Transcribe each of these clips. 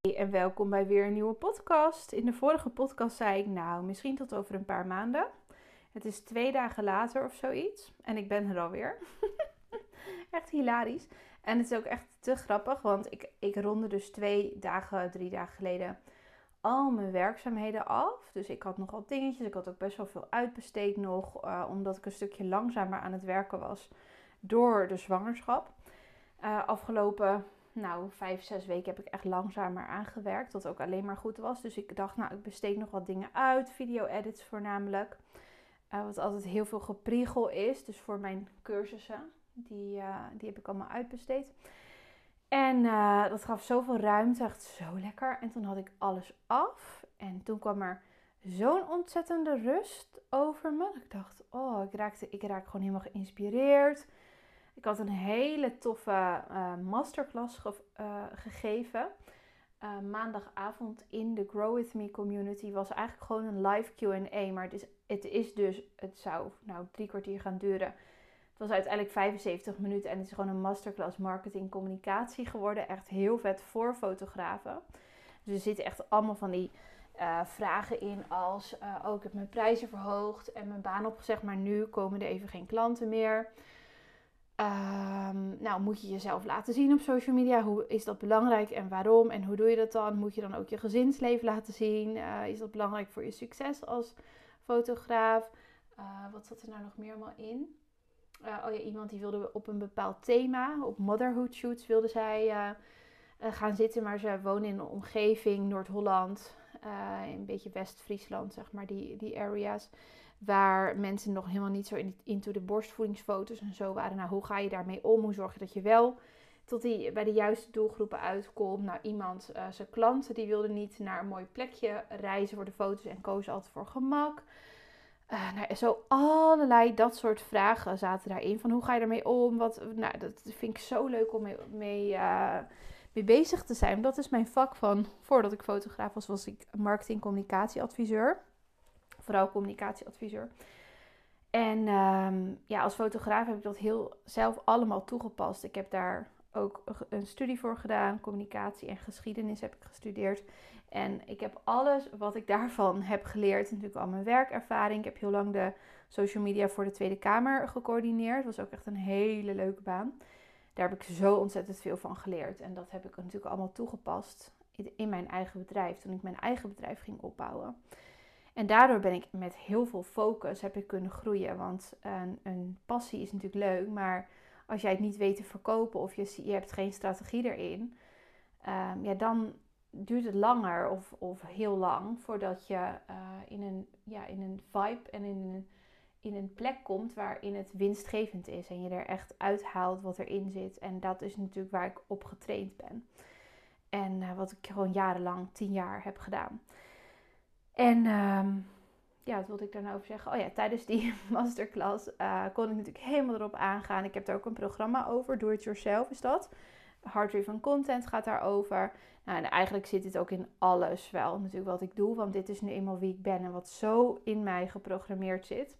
En welkom bij weer een nieuwe podcast. In de vorige podcast zei ik, nou, misschien tot over een paar maanden. Het is twee dagen later of zoiets. En ik ben er alweer. echt hilarisch. En het is ook echt te grappig, want ik, ik ronde dus twee dagen, drie dagen geleden al mijn werkzaamheden af. Dus ik had nogal dingetjes. Ik had ook best wel veel uitbesteed nog, uh, omdat ik een stukje langzamer aan het werken was door de zwangerschap. Uh, afgelopen nou, vijf, zes weken heb ik echt langzamer aangewerkt. Wat ook alleen maar goed was. Dus ik dacht, nou, ik besteed nog wat dingen uit. Video-edits voornamelijk. Uh, wat altijd heel veel gepriegel is. Dus voor mijn cursussen. Die, uh, die heb ik allemaal uitbesteed. En uh, dat gaf zoveel ruimte. Echt zo lekker. En toen had ik alles af. En toen kwam er zo'n ontzettende rust over me. Ik dacht, oh, ik raakte, ik raak gewoon helemaal geïnspireerd. Ik had een hele toffe uh, masterclass ge uh, gegeven. Uh, maandagavond in de Grow With Me community was eigenlijk gewoon een live QA. Maar het is, het is dus, het zou nou drie kwartier gaan duren. Het was uiteindelijk 75 minuten en het is gewoon een masterclass marketing communicatie geworden. Echt heel vet voor fotografen. Dus er zitten echt allemaal van die vragen in als: uh, Oh, ik heb mijn prijzen verhoogd en mijn baan opgezegd, maar nu komen er even geen klanten meer. Um, nou, moet je jezelf laten zien op social media? Hoe is dat belangrijk en waarom? En hoe doe je dat dan? Moet je dan ook je gezinsleven laten zien? Uh, is dat belangrijk voor je succes als fotograaf? Uh, wat zat er nou nog meer allemaal in? Uh, oh ja, iemand die wilde op een bepaald thema, op motherhood shoots wilde zij gaan zitten, maar ze wonen in een omgeving Noord-Holland, een beetje West-Friesland, zeg maar, die, die areas waar mensen nog helemaal niet zo in, into de borstvoedingsfoto's en zo waren. Nou, hoe ga je daarmee om? Hoe zorg dat je wel tot die, bij de juiste doelgroepen uitkomt? Nou, iemand, uh, zijn klanten, die wilde niet naar een mooi plekje reizen voor de foto's en kozen altijd voor gemak. Uh, nou, zo allerlei dat soort vragen zaten daarin. Van hoe ga je daarmee om? Wat, nou, dat vind ik zo leuk om mee, mee, uh, mee bezig te zijn. Dat is mijn vak van, voordat ik fotograaf was, was ik marketing communicatieadviseur vooral communicatieadviseur. En um, ja, als fotograaf heb ik dat heel zelf allemaal toegepast. Ik heb daar ook een studie voor gedaan. Communicatie en geschiedenis heb ik gestudeerd. En ik heb alles wat ik daarvan heb geleerd, natuurlijk al mijn werkervaring. Ik heb heel lang de social media voor de Tweede Kamer gecoördineerd. Dat was ook echt een hele leuke baan. Daar heb ik zo ontzettend veel van geleerd. En dat heb ik natuurlijk allemaal toegepast in mijn eigen bedrijf. Toen ik mijn eigen bedrijf ging opbouwen. En daardoor ben ik met heel veel focus heb ik kunnen groeien. Want een, een passie is natuurlijk leuk, maar als jij het niet weet te verkopen of je, je hebt geen strategie erin, um, ja, dan duurt het langer of, of heel lang voordat je uh, in, een, ja, in een vibe en in een, in een plek komt waarin het winstgevend is. En je er echt uithaalt wat erin zit. En dat is natuurlijk waar ik op getraind ben. En uh, wat ik gewoon jarenlang, tien jaar heb gedaan. En um, ja, wat wilde ik daar nou over zeggen? Oh ja, tijdens die masterclass uh, kon ik natuurlijk helemaal erop aangaan. Ik heb daar ook een programma over, Do It Yourself is dat. Hard Driven Content gaat daarover. Nou, en eigenlijk zit dit ook in alles wel, natuurlijk wat ik doe. Want dit is nu eenmaal wie ik ben en wat zo in mij geprogrammeerd zit.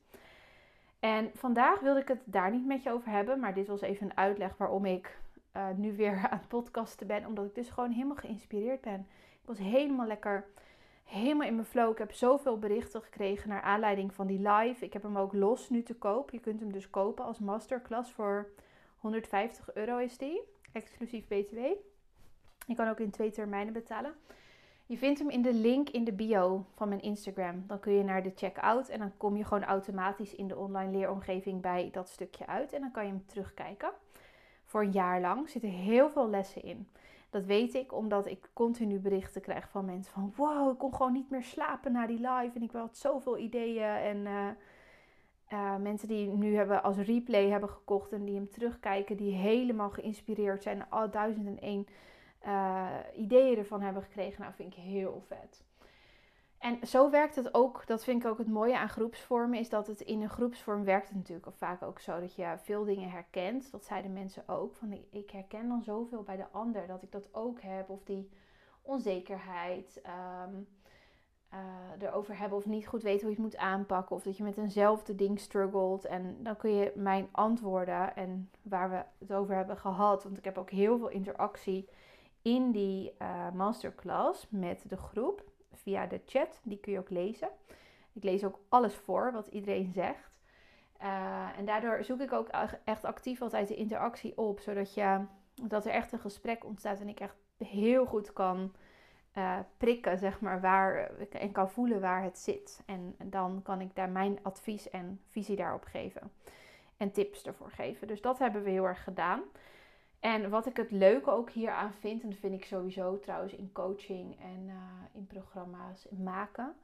En vandaag wilde ik het daar niet met je over hebben. Maar dit was even een uitleg waarom ik uh, nu weer aan het podcasten ben. Omdat ik dus gewoon helemaal geïnspireerd ben. Ik was helemaal lekker helemaal in mijn flow. Ik heb zoveel berichten gekregen naar aanleiding van die live. Ik heb hem ook los nu te koop. Je kunt hem dus kopen als masterclass voor 150 euro is die. Exclusief BTW. Je kan ook in twee termijnen betalen. Je vindt hem in de link in de bio van mijn Instagram. Dan kun je naar de checkout en dan kom je gewoon automatisch in de online leeromgeving bij dat stukje uit. En dan kan je hem terugkijken. Voor een jaar lang zitten heel veel lessen in. Dat weet ik omdat ik continu berichten krijg van mensen van... Wow, ik kon gewoon niet meer slapen na die live en ik had zoveel ideeën. En uh, uh, mensen die nu hebben als replay hebben gekocht en die hem terugkijken... die helemaal geïnspireerd zijn al duizend en één uh, ideeën ervan hebben gekregen. Nou, vind ik heel vet. En zo werkt het ook, dat vind ik ook het mooie aan groepsvormen, is dat het in een groepsvorm werkt het natuurlijk vaak ook zo dat je veel dingen herkent. Dat zeiden mensen ook, van ik herken dan zoveel bij de ander dat ik dat ook heb. Of die onzekerheid um, uh, erover hebben of niet goed weten hoe je het moet aanpakken. Of dat je met eenzelfde ding struggelt. En dan kun je mijn antwoorden en waar we het over hebben gehad, want ik heb ook heel veel interactie in die uh, masterclass met de groep via de chat. Die kun je ook lezen. Ik lees ook alles voor wat iedereen zegt. Uh, en daardoor zoek ik ook echt actief altijd de interactie op, zodat je, dat er echt een gesprek ontstaat en ik echt heel goed kan uh, prikken, zeg maar, waar, en kan voelen waar het zit. En dan kan ik daar mijn advies en visie daarop geven. En tips ervoor geven. Dus dat hebben we heel erg gedaan. En wat ik het leuke ook hier aan vind, en dat vind ik sowieso trouwens in coaching en uh, in programma's maken,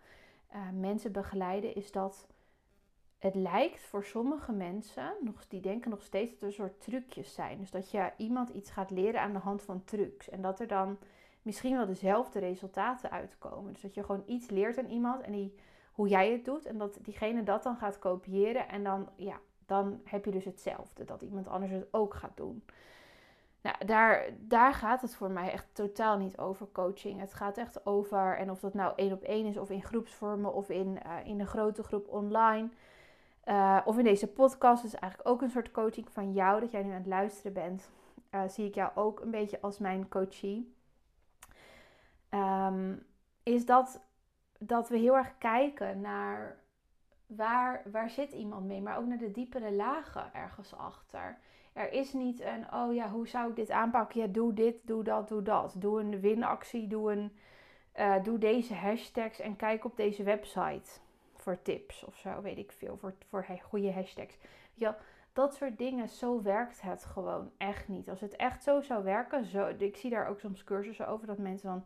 uh, mensen begeleiden, is dat het lijkt voor sommige mensen, nog, die denken nog steeds dat er soort trucjes zijn. Dus dat je iemand iets gaat leren aan de hand van trucs. En dat er dan misschien wel dezelfde resultaten uitkomen. Dus dat je gewoon iets leert aan iemand en die, hoe jij het doet. En dat diegene dat dan gaat kopiëren. En dan, ja, dan heb je dus hetzelfde. Dat iemand anders het ook gaat doen. Nou, daar, daar gaat het voor mij echt totaal niet over coaching. Het gaat echt over, en of dat nou één op één is, of in groepsvormen, of in, uh, in een grote groep online. Uh, of in deze podcast is eigenlijk ook een soort coaching van jou, dat jij nu aan het luisteren bent. Uh, zie ik jou ook een beetje als mijn coachie. Um, is dat, dat we heel erg kijken naar waar, waar zit iemand mee, maar ook naar de diepere lagen ergens achter. Er is niet een, oh ja, hoe zou ik dit aanpakken? Ja, doe dit, doe dat, doe dat. Doe een winactie, doe, een, uh, doe deze hashtags en kijk op deze website voor tips of zo, weet ik veel, voor, voor goede hashtags. Ja, dat soort dingen, zo werkt het gewoon echt niet. Als het echt zo zou werken, zo, ik zie daar ook soms cursussen over dat mensen dan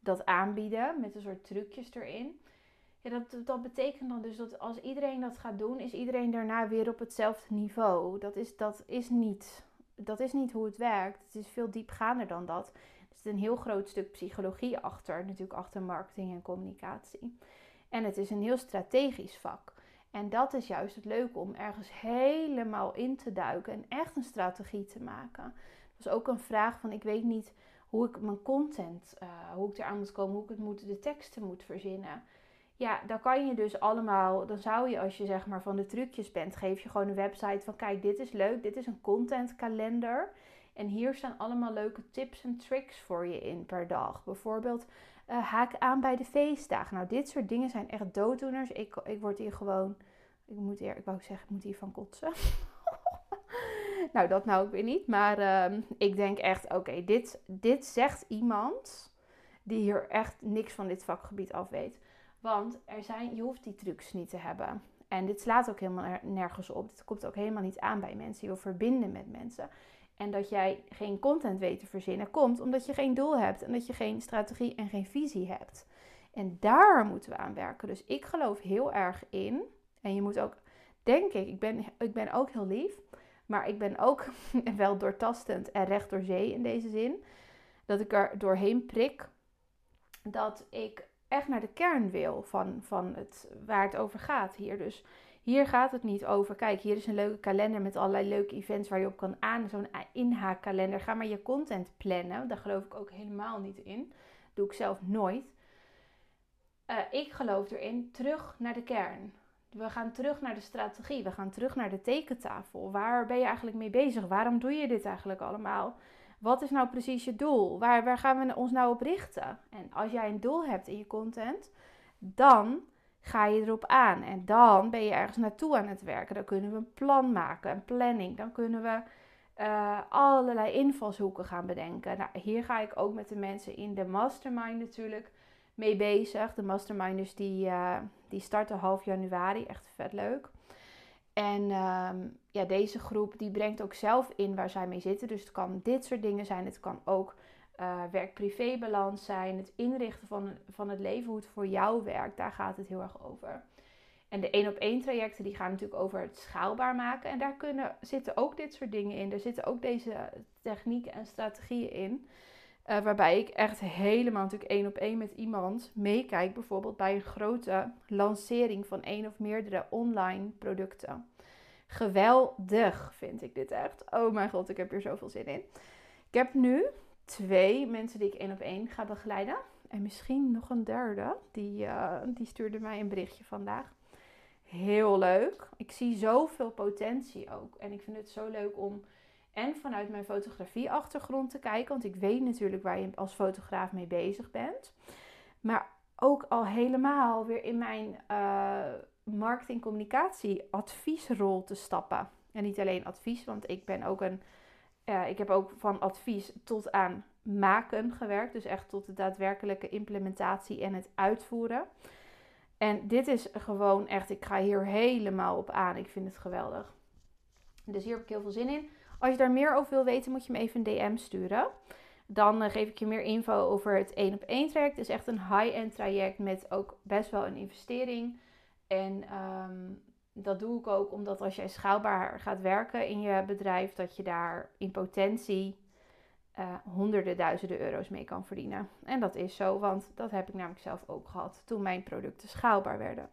dat aanbieden met een soort trucjes erin. Ja, dat, dat betekent dan dus dat als iedereen dat gaat doen, is iedereen daarna weer op hetzelfde niveau. Dat is, dat is, niet, dat is niet hoe het werkt. Het is veel diepgaander dan dat. Er zit een heel groot stuk psychologie achter, natuurlijk achter marketing en communicatie. En het is een heel strategisch vak. En dat is juist het leuke om ergens helemaal in te duiken en echt een strategie te maken. Dat is ook een vraag van ik weet niet hoe ik mijn content, uh, hoe ik eraan moet komen, hoe ik het moet, de teksten moet verzinnen. Ja, dan kan je dus allemaal, dan zou je als je zeg maar van de trucjes bent, geef je gewoon een website van kijk, dit is leuk, dit is een contentkalender. En hier staan allemaal leuke tips en tricks voor je in per dag. Bijvoorbeeld uh, haak aan bij de feestdagen. Nou, dit soort dingen zijn echt dooddoeners. Ik, ik word hier gewoon, ik moet hier, ik wou zeggen, ik moet hier van kotsen. nou, dat nou ook weer niet. Maar uh, ik denk echt, oké, dit, dit zegt iemand die hier echt niks van dit vakgebied af weet. Want er zijn, je hoeft die trucs niet te hebben. En dit slaat ook helemaal nergens op. Dit komt ook helemaal niet aan bij mensen. Je wil verbinden met mensen. En dat jij geen content weet te verzinnen, komt omdat je geen doel hebt en dat je geen strategie en geen visie hebt. En daar moeten we aan werken. Dus ik geloof heel erg in. En je moet ook, denk ik, ik ben, ik ben ook heel lief. Maar ik ben ook wel doortastend en recht door zee in deze zin. Dat ik er doorheen prik. Dat ik echt naar de kern wil van, van het, waar het over gaat hier. Dus hier gaat het niet over. Kijk, hier is een leuke kalender met allerlei leuke events waar je op kan aan. Zo'n inhaakkalender. Ga maar je content plannen. Daar geloof ik ook helemaal niet in. Doe ik zelf nooit. Uh, ik geloof erin terug naar de kern. We gaan terug naar de strategie. We gaan terug naar de tekentafel. Waar ben je eigenlijk mee bezig? Waarom doe je dit eigenlijk allemaal? Wat is nou precies je doel? Waar, waar gaan we ons nou op richten? En als jij een doel hebt in je content, dan ga je erop aan. En dan ben je ergens naartoe aan het werken. Dan kunnen we een plan maken, een planning. Dan kunnen we uh, allerlei invalshoeken gaan bedenken. Nou, hier ga ik ook met de mensen in de mastermind natuurlijk mee bezig. De masterminders die, uh, die starten half januari. Echt vet leuk. En ehm, ja, deze groep die brengt ook zelf in waar zij mee zitten. Dus het kan dit soort dingen zijn. Het kan ook uh, werk-privé-balans zijn, het inrichten van, van het leven, hoe het voor jou werkt, daar gaat het heel erg over. En de één op één trajecten die gaan natuurlijk over het schaalbaar maken. En daar kunnen, zitten ook dit soort dingen in. Er zitten ook deze technieken en strategieën in. Uh, waarbij ik echt helemaal natuurlijk één op één met iemand meekijk. Bijvoorbeeld bij een grote lancering van één of meerdere online producten. Geweldig vind ik dit echt. Oh mijn god, ik heb hier zoveel zin in. Ik heb nu twee mensen die ik één op één ga begeleiden. En misschien nog een derde. Die, uh, die stuurde mij een berichtje vandaag. Heel leuk. Ik zie zoveel potentie ook. En ik vind het zo leuk om En vanuit mijn fotografie-achtergrond te kijken. Want ik weet natuurlijk waar je als fotograaf mee bezig bent. Maar ook al helemaal weer in mijn uh, marketing-communicatie adviesrol te stappen. En niet alleen advies, want ik ben ook een. Uh, ik heb ook van advies tot aan maken gewerkt. Dus echt tot de daadwerkelijke implementatie en het uitvoeren. En dit is gewoon echt, ik ga hier helemaal op aan. Ik vind het geweldig. Dus hier heb ik heel veel zin in. Als je daar meer over wil weten, moet je me even een DM sturen. Dan uh, geef ik je meer info over het 1 op 1 traject. Het is echt een high-end traject met ook best wel een investering. En um, dat doe ik ook omdat als jij schaalbaar gaat werken in je bedrijf, dat je daar in potentie uh, honderden duizenden euro's mee kan verdienen. En dat is zo, want dat heb ik namelijk zelf ook gehad toen mijn producten schaalbaar werden.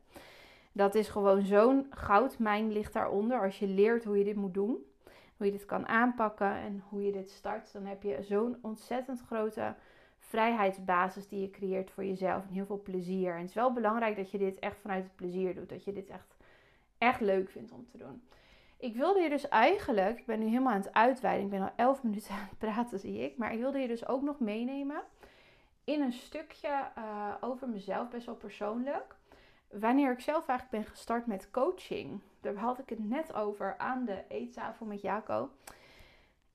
Dat is gewoon zo'n goudmijn ligt daaronder. Als je leert hoe je dit moet doen, hoe je dit kan aanpakken en hoe je dit start, dan heb je zo'n ontzettend grote vrijheidsbasis die je creëert voor jezelf en heel veel plezier. En het is wel belangrijk dat je dit echt vanuit het plezier doet, dat je dit echt, echt leuk vindt om te doen. Ik wilde je dus eigenlijk, ik ben nu helemaal aan het uitweiden, ik ben al 11 minuten aan het praten zie ik, maar ik wilde je dus ook nog meenemen in een stukje uh, over mezelf, best wel persoonlijk. Wanneer ik zelf eigenlijk ben gestart met coaching, daar had ik het net over aan de eettafel met Jaco.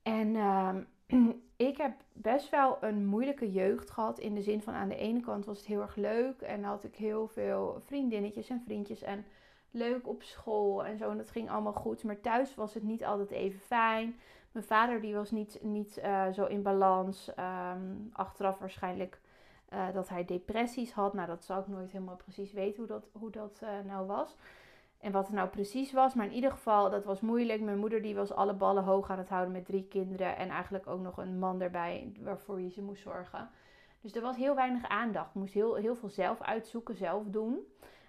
En uh, ik heb best wel een moeilijke jeugd gehad. In de zin van aan de ene kant was het heel erg leuk. En had ik heel veel vriendinnetjes en vriendjes. En leuk op school en zo. En dat ging allemaal goed. Maar thuis was het niet altijd even fijn. Mijn vader die was niet, niet uh, zo in balans. Um, achteraf waarschijnlijk uh, dat hij depressies had. Nou, dat zou ik nooit helemaal precies weten hoe dat, hoe dat uh, nou was. En wat het nou precies was. Maar in ieder geval, dat was moeilijk. Mijn moeder die was alle ballen hoog aan het houden met drie kinderen. En eigenlijk ook nog een man erbij waarvoor je ze moest zorgen. Dus er was heel weinig aandacht. Ik moest heel, heel veel zelf uitzoeken, zelf doen.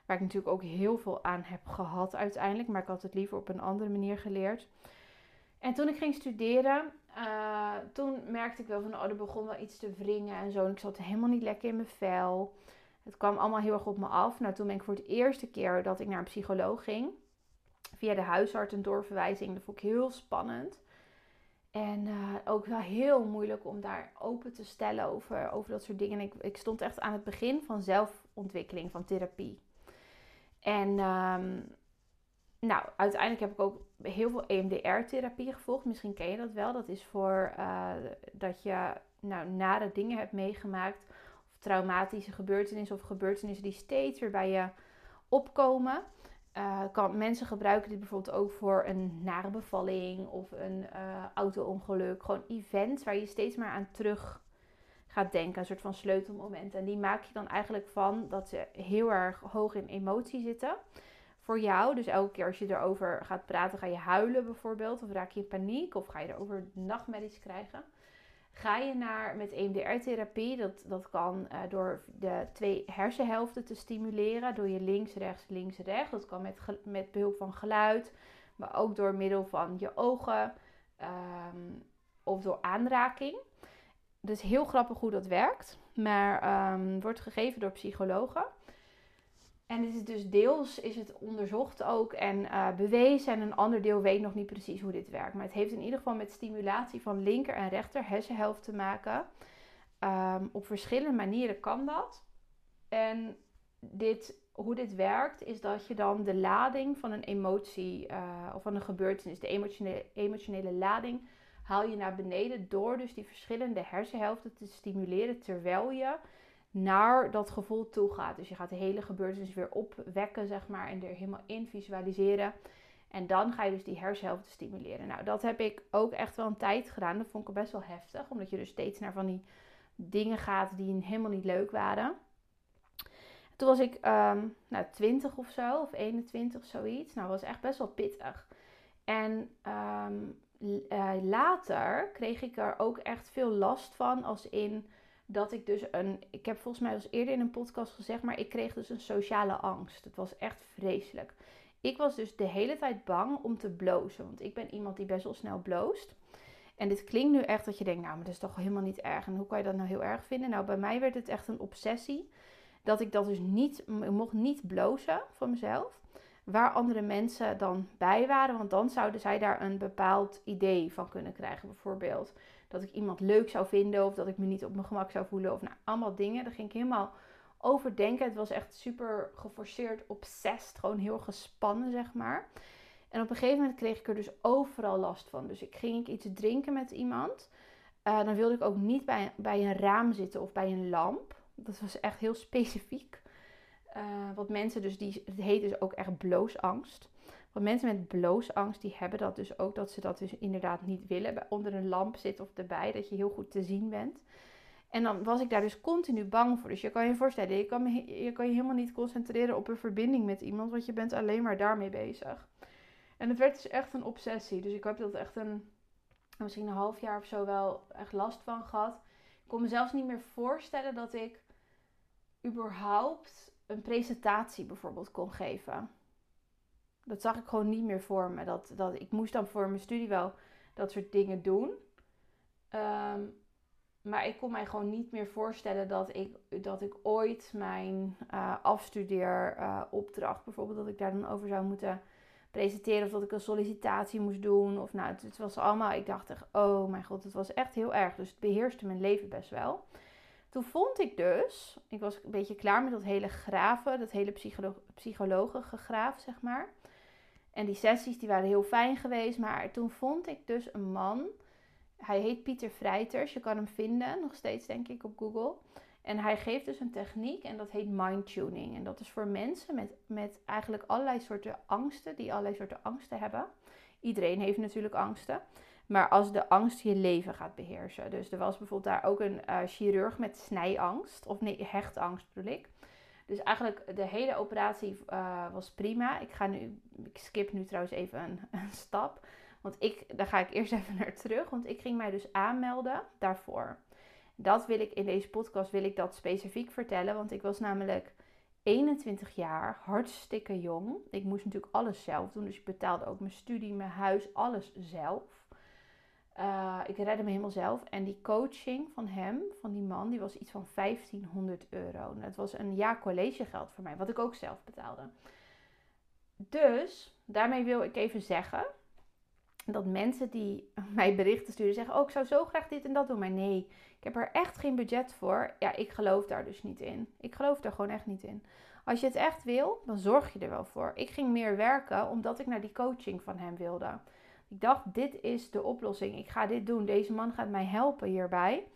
Waar ik natuurlijk ook heel veel aan heb gehad uiteindelijk. Maar ik had het liever op een andere manier geleerd. En toen ik ging studeren, uh, toen merkte ik wel van, oh, er begon wel iets te wringen en zo. En ik zat helemaal niet lekker in mijn vel. Het kwam allemaal heel erg op me af. Nou, toen ben ik voor het eerste keer dat ik naar een psycholoog ging. Via de huisarts een doorverwijzing. Dat vond ik heel spannend. En uh, ook wel heel moeilijk om daar open te stellen over, over dat soort dingen. Ik, ik stond echt aan het begin van zelfontwikkeling, van therapie. En um, nou, uiteindelijk heb ik ook heel veel EMDR-therapie gevolgd. Misschien ken je dat wel. Dat is voor uh, dat je nou, nare dingen hebt meegemaakt. Of traumatische gebeurtenissen of gebeurtenissen die steeds weer bij je opkomen. Uh, kan, mensen gebruiken dit bijvoorbeeld ook voor een nare bevalling of een uh, auto-ongeluk. Gewoon events waar je steeds maar aan terug gaat denken. Een soort van sleutelmomenten. En die maak je dan eigenlijk van dat ze heel erg hoog in emotie zitten voor jou. Dus elke keer als je erover gaat praten, ga je huilen bijvoorbeeld. Of raak je in paniek. Of ga je erover nachtmerries krijgen. Ga je naar met EMDR-therapie. Dat, dat kan uh, door de twee hersenhelften te stimuleren. Door je links, rechts, links, rechts. Dat kan met, met behulp van geluid. Maar ook door middel van je ogen. Um, of door aanraking. Dus heel grappig hoe dat werkt. Maar um, wordt gegeven door psychologen. En het is dus deels is het onderzocht ook en uh, bewezen. En een ander deel weet nog niet precies hoe dit werkt. Maar het heeft in ieder geval met stimulatie van linker en rechter hersenhelft te maken. Um, op verschillende manieren kan dat. En dit, hoe dit werkt is dat je dan de lading van een emotie uh, of van een gebeurtenis, de emotionele, emotionele lading, haal je naar beneden door dus die verschillende hersenhelften te stimuleren terwijl je naar dat gevoel toe gaat. Dus je gaat de hele gebeurtenis weer opwekken, zeg maar, en er helemaal in visualiseren. En dan ga je dus die hersenhelften stimuleren. Nou, dat heb ik ook echt wel een tijd gedaan. Dat vond ik best wel heftig, omdat je dus steeds naar van die dingen gaat die helemaal niet leuk waren. Toen was ik um, nou, 20 of zo, of 21, zoiets. Nou, dat was echt best wel pittig. En um, uh, later kreeg ik er ook echt veel last van, als in dat ik dus een. Ik heb volgens mij als eerder in een podcast gezegd, maar ik kreeg dus een sociale angst. Het was echt vreselijk. Ik was dus de hele tijd bang om te blozen. Want ik ben iemand die best wel snel bloost. En dit klinkt nu echt dat je denkt, nou, maar dat is toch helemaal niet erg. En hoe kan je dat nou heel erg vinden? Nou, bij mij werd het echt een obsessie. Dat ik dat dus niet, mocht niet blozen van mezelf. waar andere mensen dan bij waren. Want dan zouden zij daar een bepaald idee van kunnen krijgen. Bijvoorbeeld dat ik iemand leuk zou vinden of dat ik me niet op mijn gemak zou voelen. Of nou, allemaal dingen. Daar ging ik helemaal over denken. Het was echt super geforceerd, obsessed. Gewoon heel gespannen, zeg maar. En op een gegeven moment kreeg ik er dus overal last van. Dus ik ging ik iets drinken met iemand. Uh, dan wilde ik ook niet bij, bij een raam zitten of bij een lamp. Dat was echt heel specifiek. Uh, wat mensen dus, die, het heet dus ook echt bloosangst. Want mensen met bloosangst, die hebben dat dus ook, dat ze dat dus inderdaad niet willen. Onder een lamp zitten of erbij, dat je heel goed te zien bent. En dan was ik daar dus continu bang voor. Dus je kan je voorstellen, je kan, je kan je helemaal niet concentreren op een verbinding met iemand, want je bent alleen maar daarmee bezig. En het werd dus echt een obsessie. Dus ik heb dat echt een, misschien een half jaar of zo wel echt last van gehad. Ik kon me zelfs niet meer voorstellen dat ik überhaupt een presentatie bijvoorbeeld kon geven. Dat zag ik gewoon niet meer voor me. Dat, dat, ik moest dan voor mijn studie wel dat soort dingen doen. Ehm, maar ik kon mij gewoon niet meer voorstellen dat ik, dat ik ooit mijn uh, afstudeeropdracht, uh, bijvoorbeeld, dat ik daar dan over zou moeten presenteren. Of dat ik een sollicitatie moest doen. Of nou, het, het was allemaal, ik dacht echt, oh mijn god, het was echt heel erg. Dus het beheerste mijn leven best wel. Toen vond ik dus, ik was een beetje klaar met dat hele graven, dat hele psycholo psychologen gegraaf, zeg maar. En die sessies die waren heel fijn geweest, maar toen vond ik dus een man. Hij heet Pieter Vrijters, je kan hem vinden, nog steeds denk ik op Google. En hij geeft dus een techniek en dat heet mind tuning. En dat is voor mensen met, met eigenlijk allerlei soorten angsten, die allerlei soorten angsten hebben. Iedereen heeft natuurlijk angsten. Maar als de angst je leven gaat beheersen. Dus er was bijvoorbeeld daar ook een uh, chirurg met snijangst. Of nee, hechtangst bedoel ik. Dus eigenlijk de hele operatie uh, was prima. Ik ga nu, ik skip nu trouwens even een, een, stap. Want ik, daar ga ik eerst even naar terug. Want ik ging mij dus aanmelden daarvoor. Dat wil ik in deze podcast wil ik dat specifiek vertellen. Want ik was namelijk 21 jaar, hartstikke jong. Ik moest natuurlijk alles zelf doen. Dus ik betaalde ook mijn studie, mijn huis, alles zelf. Uh, ik redde me helemaal zelf. En die coaching van hem, van die man, die was iets van 1500 euro. Dat was een jaar collegegeld voor mij, wat ik ook zelf betaalde. Dus daarmee wil ik even zeggen dat mensen die mij berichten sturen zeggen: Oh, ik zou zo graag dit en dat doen. Maar nee, ik heb er echt geen budget voor. Ja, ik geloof daar dus niet in. Ik geloof daar gewoon echt niet in. Als je het echt wil, dan zorg je er wel voor. Ik ging meer werken omdat ik naar die coaching van hem wilde. Ik dacht, dit is de oplossing. Ik ga dit doen. Deze man gaat mij helpen hierbij.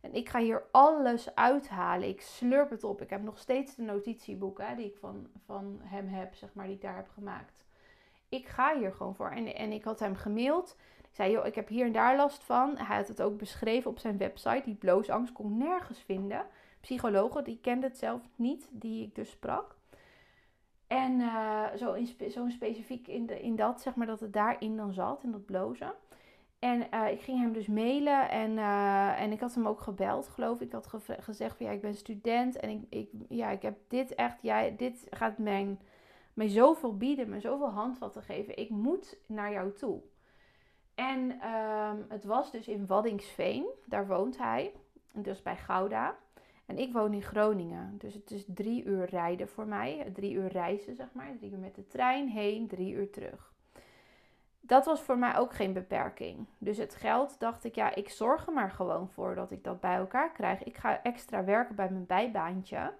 En ik ga hier alles uithalen. Ik slurp het op. Ik heb nog steeds de notitieboeken die ik van, van hem heb, zeg maar, die ik daar heb gemaakt. Ik ga hier gewoon voor. En, en ik had hem gemaild. Ik zei, joh, ik heb hier en daar last van. Hij had het ook beschreven op zijn website. Die bloosangst kon ik nergens vinden. Psychologen, die kenden het zelf niet, die ik dus sprak. En uh, zo, in specifiek in, in dat, zeg maar, dat het daarin dan zat, in dat blozen. En uh, ik ging hem dus mailen en, uh, en ik had hem ook gebeld, geloof ik. Ik had gezegd van ja, ik ben student en ik, ik, ja, ik heb dit echt, ja, dit gaat mijn, mij zoveel bieden, me zoveel handvatten geven. Ik moet naar jou toe. En um, het was dus in Waddingsveen, daar woont hij, dus bij Gouda. En ik woon in Groningen. Dus het is drie uur rijden voor mij. Drie uur reizen, zeg maar. Drie uur met de trein heen, drie uur terug. Dat was voor mij ook geen beperking. Dus het geld dacht ik, ja, ik zorg er maar gewoon voor dat ik dat bij elkaar krijg. Ik ga extra werken bij mijn bijbaantje.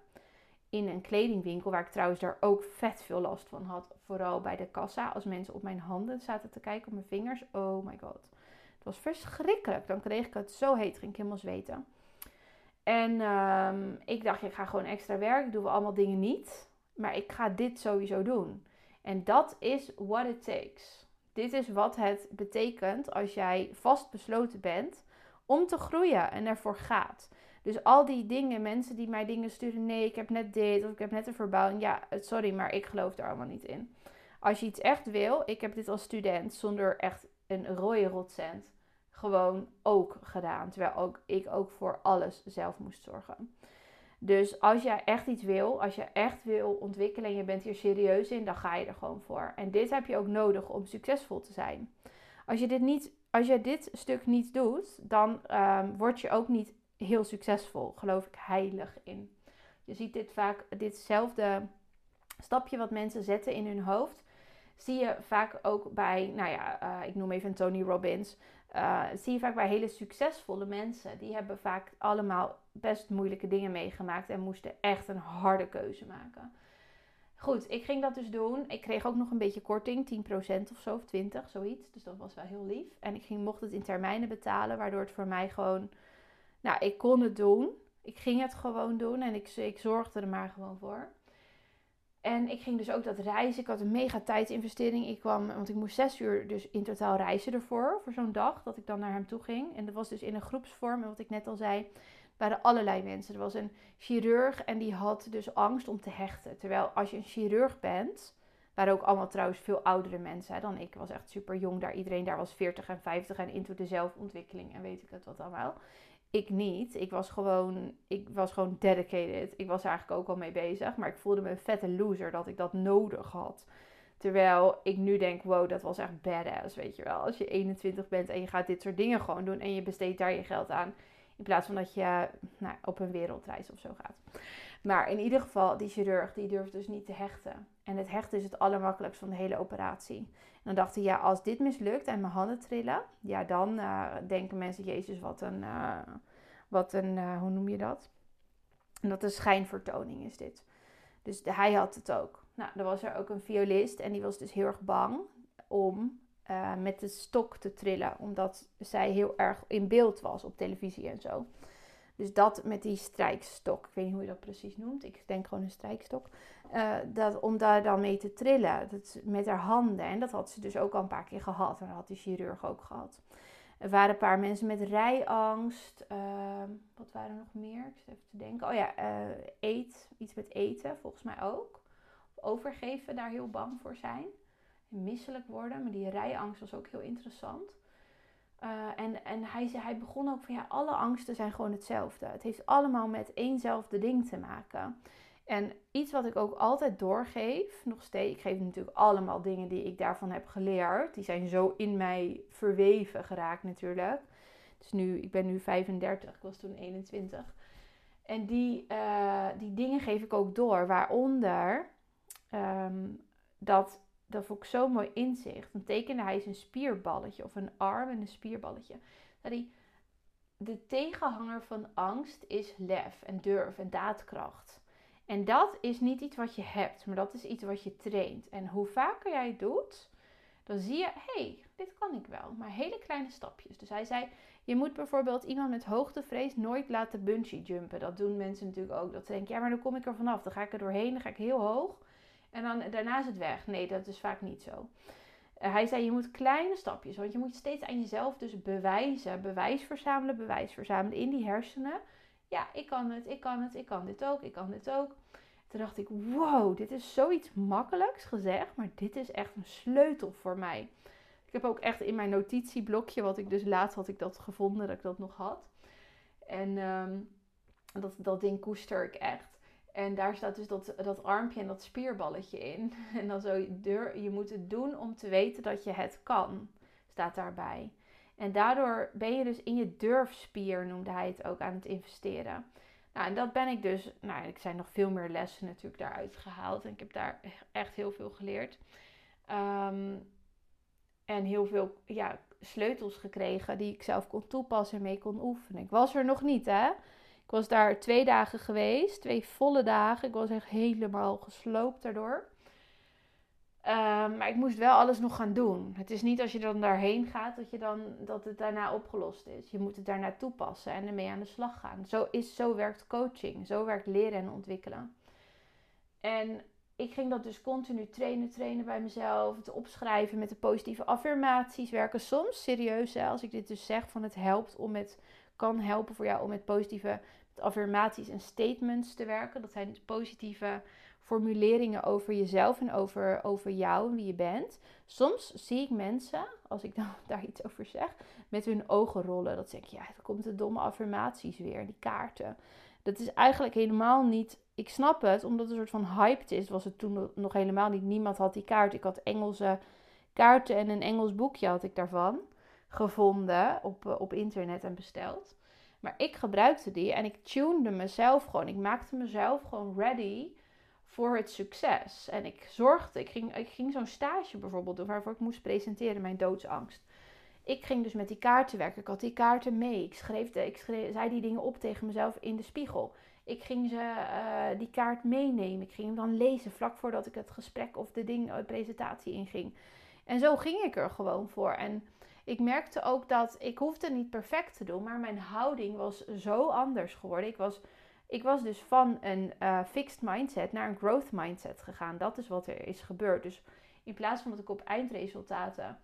In een kledingwinkel, waar ik trouwens daar ook vet veel last van had. Vooral bij de kassa, als mensen op mijn handen zaten te kijken, op mijn vingers. Oh my god. Het was verschrikkelijk. Dan kreeg ik het zo heet, ging ik helemaal zweten. En ehm, ik dacht, ik ga gewoon extra werken. Doen we allemaal dingen niet. Maar ik ga dit sowieso doen. En dat is what it takes. Dit is wat het betekent als jij vastbesloten bent om te groeien en ervoor gaat. Dus al die dingen, mensen die mij dingen sturen, nee, ik heb net dit of ik heb net een verbouwing. Ja, sorry, maar ik geloof daar allemaal niet in. Als je iets echt wil, ik heb dit als student zonder echt een rode rotcent gewoon ook gedaan. Terwijl ook, ik ook voor alles zelf moest zorgen. Dus als jij echt iets wil, als je echt wil ontwikkelen en je bent hier serieus in, dan ga je er gewoon voor. En dit heb je ook nodig om succesvol te zijn. Als je dit, niet, als je dit stuk niet doet, dan um, word je ook niet heel succesvol. Geloof ik heilig in. Je ziet dit vaak, ditzelfde stapje wat mensen zetten in hun hoofd, zie je vaak ook bij, nou ja, uh, ik noem even Tony Robbins. Uh, zie je vaak bij hele succesvolle mensen. Die hebben vaak allemaal best moeilijke dingen meegemaakt en moesten echt een harde keuze maken. Goed, ik ging dat dus doen. Ik kreeg ook nog een beetje korting, 10% of zo, of 20, zoiets. Dus dat was wel heel lief. En ik ging, mocht het in termijnen betalen, waardoor het voor mij gewoon... Nou, ik kon het doen. Ik ging het gewoon doen en ik, ik zorgde er maar gewoon voor. En ik ging dus ook dat reizen. Ik had een mega tijdsinvestering. Ik kwam, want ik moest zes uur dus in totaal reizen ervoor. Voor zo'n dag dat ik dan naar hem toe ging. En dat was dus in een groepsvorm. En wat ik net al zei, waren allerlei mensen. Er was een chirurg en die had dus angst om te hechten. Terwijl als je een chirurg bent, waren ook allemaal trouwens veel oudere mensen dan ik. Ik was echt super jong daar. Iedereen daar was 40 en 50 en into de zelfontwikkeling en weet ik het wat allemaal. Ik niet. Ik was gewoon, ik was gewoon dedicated. Ik was eigenlijk ook al mee bezig. Maar ik voelde me een vette loser dat ik dat nodig had. Terwijl ik nu denk, wow, dat was echt badass, weet je wel. Als je 21 bent en je gaat dit soort dingen gewoon doen en je besteedt daar je geld aan. In plaats van dat je nou, op een wereldreis of zo gaat. Maar in ieder geval, die chirurg die durft dus niet te hechten. En het hechten is het allermakkelijkst van de hele operatie. En dan dacht hij, ja, als dit mislukt en mijn handen trillen, ja, dan uh, denken mensen, Jezus, wat een, uh, wat een uh, hoe noem je dat? En dat een schijnvertoning is dit. Dus hij had het ook. Nou, er was er ook een violist en die was dus heel erg bang om met de stok te trillen. Omdat zij heel erg in beeld was op televisie en zo. Dus dat met die strijkstok. Ik weet niet hoe je dat precies noemt. Ik denk gewoon een strijkstok. Uh, dat, om daar dan mee te trillen. Dat, met haar handen. En dat had ze dus ook al een paar keer gehad. En dat had die chirurg ook gehad. Er waren een paar mensen met rijangst. Uh, wat waren er nog meer? Ik zit even te denken. Oh ja, eet. Iets met eten volgens mij ook. Overgeven, daar heel bang voor zijn misselijk worden. Maar die rijangst was ook heel interessant. Uh, en en hij, hij begon ook van ja, alle angsten zijn gewoon hetzelfde. Het heeft allemaal met éénzelfde ding te maken. En iets wat ik ook altijd doorgeef, nog steeds, ik geef natuurlijk allemaal dingen die ik daarvan heb geleerd. Die zijn zo in mij verweven geraakt natuurlijk. Dus nu, ik ben nu 35, ik was toen 21. En die, uh, die dingen geef ik ook door, waaronder um, dat dat vond ik zo mooi inzicht. Dan tekende hij zijn spierballetje of een arm en een spierballetje. Dat de tegenhanger van angst is lef en durf en daadkracht. En dat is niet iets wat je hebt, maar dat is iets wat je traint. En hoe vaker jij het doet, dan zie je, hey, dit kan ik wel. Maar hele kleine stapjes. Dus hij zei, je moet bijvoorbeeld iemand met hoogtevrees nooit laten bungee jumpen. Dat doen mensen natuurlijk ook. Dat ze denken, ja, maar dan kom ik er vanaf. Dan ga ik er doorheen, dan ga ik heel hoog. En dan daarna is het weg. Nee, dat is vaak niet zo. Uh, hij zei, je moet kleine stapjes, want je moet steeds aan jezelf dus bewijzen. Bewijs verzamelen, bewijs verzamelen in die hersenen. Ja, ik kan het, ik kan het, ik kan dit ook, ik kan dit ook. Toen dacht ik, wow, dit is zoiets makkelijks gezegd, maar dit is echt een sleutel voor mij. Ik heb ook echt in mijn notitieblokje, wat ik dus laatst had ik dat gevonden, dat ik dat nog had. En um, dat, dat ding koester ik echt. En daar staat dus dat, dat armpje en dat spierballetje in. En dan zo, je moet het doen om te weten dat je het kan, staat daarbij. En daardoor ben je dus in je durfspier, noemde hij het ook, aan het investeren. Nou, en dat ben ik dus, nou, ik zijn nog veel meer lessen natuurlijk daaruit gehaald. En ik heb daar echt heel veel geleerd. Um, en heel veel ja, sleutels gekregen die ik zelf kon toepassen en mee kon oefenen. Ik was er nog niet, hè. Ik was daar twee dagen geweest, twee volle dagen. Ik was echt helemaal gesloopt daardoor. Um, maar ik moest wel alles nog gaan doen. Het is niet als je dan daarheen gaat dat, je dan, dat het daarna opgelost is. Je moet het daarna toepassen en ermee aan de slag gaan. Zo, is, zo werkt coaching. Zo werkt leren en ontwikkelen. En ik ging dat dus continu trainen, trainen bij mezelf. Het opschrijven met de positieve affirmaties. Werken soms serieus, als ik dit dus zeg, van het helpt om met kan helpen voor jou om met positieve affirmaties en statements te werken. Dat zijn dus positieve formuleringen over jezelf en over, over jou en wie je bent. Soms zie ik mensen, als ik daar iets over zeg, met hun ogen rollen. Dat zeg ik, ja, dan komt de domme affirmaties weer, die kaarten. Dat is eigenlijk helemaal niet. Ik snap het, omdat het een soort van hyped is. Was het toen nog helemaal niet. Niemand had die kaart. Ik had Engelse kaarten en een Engels boekje had ik daarvan gevonden op, eh, op internet en besteld. Maar ik gebruikte die en ik tunede mezelf gewoon. Ik maakte mezelf gewoon ready voor het succes. En ik zorgde, ik ging, ik ging zo'n stage bijvoorbeeld doen waarvoor ik moest presenteren, mijn doodsangst. Ik ging dus met die kaarten werken. Ik had die kaarten mee. Ik schreef, de, ik zei die dingen op tegen mezelf in de spiegel. Ik ging ze uh, die kaart meenemen. Ik ging hem dan lezen vlak voordat ik het gesprek of de, ding, de eh, presentatie inging. En zo ging ik er gewoon voor. En ik merkte ook dat ik hoefde niet perfect te doen, maar mijn houding was zo anders geworden. Ik was, ik was dus van een uh, fixed mindset naar een growth mindset gegaan. Dat is wat er is gebeurd. Dus in plaats van dat ik op eindresultaten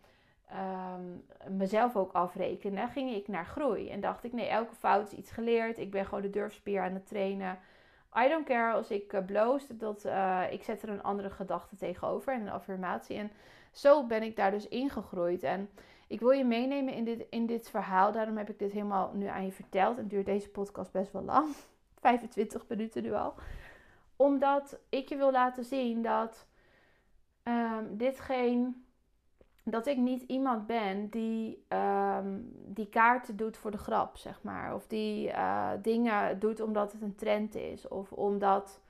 um, mezelf ook afrekende, ging ik naar groei. En dacht ik, nee, elke fout is iets geleerd. Ik ben gewoon de durfspier aan het trainen. I don't care als ik uh, bloos. Dat, uh, ik zet er een andere gedachte tegenover en een affirmatie. En zo ben ik daar dus ingegroeid. En ik wil je meenemen in dit, in dit verhaal. Daarom heb ik dit helemaal nu aan je verteld. En duurt deze podcast best wel lang. 25 minuten nu al. Omdat ik je wil laten zien dat um, dit geen dat ik niet iemand ben die, um, die kaarten doet voor de grap, zeg maar. Of die uh, dingen doet omdat het een trend is. Of omdat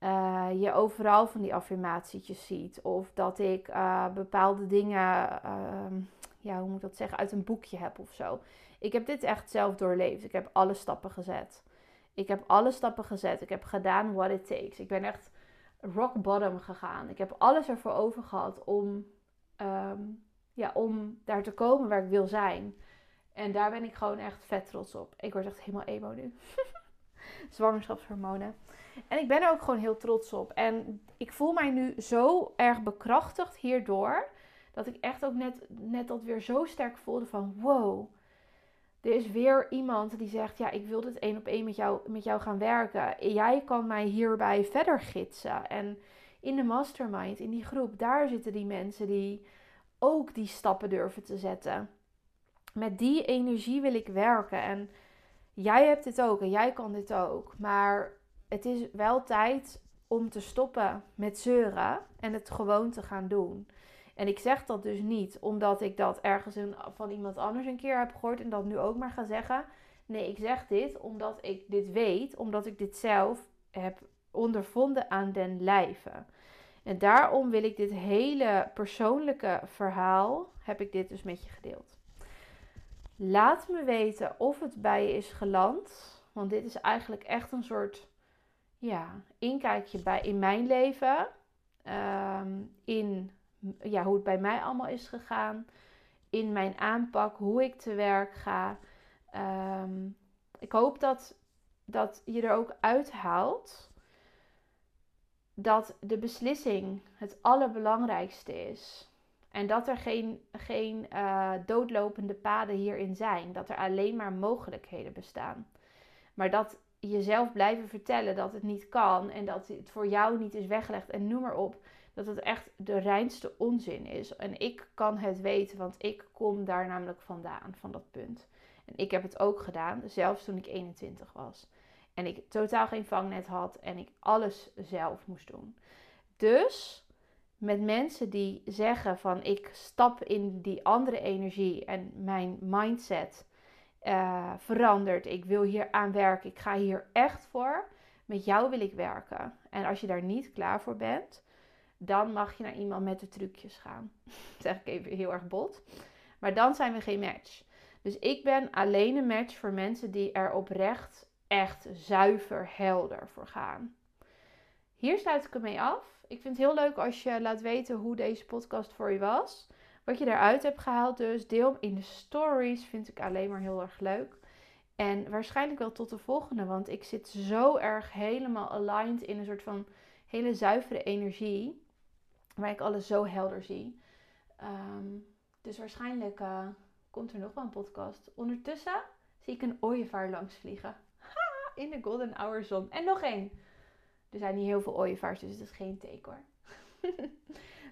uh, je overal van die affirmatietjes ziet. Of dat ik uh, bepaalde dingen, ehm, ja, hoe moet dat zeggen, uit een boekje heb of zo. Ik heb dit echt zelf doorleefd. Ik heb alle stappen gezet. Ik heb alle stappen gezet. Ik heb gedaan what it takes. Ik ben echt rock bottom gegaan. Ik heb alles ervoor over gehad om Ehm, ja, om daar te komen waar ik wil zijn. En daar ben ik gewoon echt vet trots op. Ik word echt helemaal emo nu. Zwangerschapshormonen. En ik ben er ook gewoon heel trots op. En ik voel mij nu zo erg bekrachtigd hierdoor. Dat ik echt ook net, net dat weer zo sterk voelde van wow. Er is weer iemand die zegt: Ja, ik wil dit één op één met jou, met jou gaan werken. Jij kan mij hierbij verder gidsen. En in de mastermind, in die groep, daar zitten die mensen die ook die stappen durven te zetten. Met die energie wil ik werken. En jij hebt dit ook en jij kan dit ook. Maar het is wel tijd om te stoppen met zeuren en het gewoon te gaan doen. En ik zeg dat dus niet omdat ik dat ergens van iemand anders een keer heb gehoord en dat nu ook maar ga zeggen. Nee, ik zeg dit omdat ik dit weet, omdat ik dit zelf heb ondervonden aan den lijve. En daarom wil ik dit hele persoonlijke verhaal, heb ik dit dus met je gedeeld. Laat me weten of het bij je is geland. Want dit is eigenlijk echt een soort ja, inkijkje bij, in mijn leven. Ehm, in ja, hoe het bij mij allemaal is gegaan. In mijn aanpak, hoe ik te werk ga. Ehm, ik hoop dat, dat je er ook uithaalt dat de beslissing het allerbelangrijkste is. En dat er geen, geen uh, doodlopende paden hierin zijn. Dat er alleen maar mogelijkheden bestaan. Maar dat jezelf blijven vertellen dat het niet kan en dat het voor jou niet is weggelegd en noem maar op. Dat het echt de reinste onzin is. En ik kan het weten, want ik kom daar namelijk vandaan, van dat punt. En ik heb het ook gedaan, zelfs toen ik 21 was. En ik totaal geen vangnet had en ik alles zelf moest doen. Dus met mensen die zeggen van ik stap in die andere energie en mijn mindset uh, verandert. Ik wil hier aan werken. Ik ga hier echt voor. Met jou wil ik werken. En als je daar niet klaar voor bent, dan mag je naar iemand met de trucjes gaan. dat zeg ik even heel erg bot. Maar dan zijn we geen match. Dus ik ben alleen een match voor mensen die er oprecht echt zuiver helder voor gaan. Hier sluit ik ermee af. Ik vind het heel leuk als je laat weten hoe deze podcast voor je was. Wat je eruit hebt gehaald dus. Deel hem in de stories. Vind ik alleen maar heel erg leuk. En waarschijnlijk wel tot de volgende. Want ik zit zo erg helemaal aligned in een soort van hele zuivere energie. Waar ik alles zo helder zie. Ehm, dus waarschijnlijk uh, komt er nog wel een podcast. Ondertussen zie ik een ooievaar langs vliegen in de golden hour zon. En nog één. Er zijn niet heel veel ooievaars, dus het is geen teken hoor.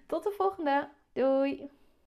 Tot de volgende. Doei!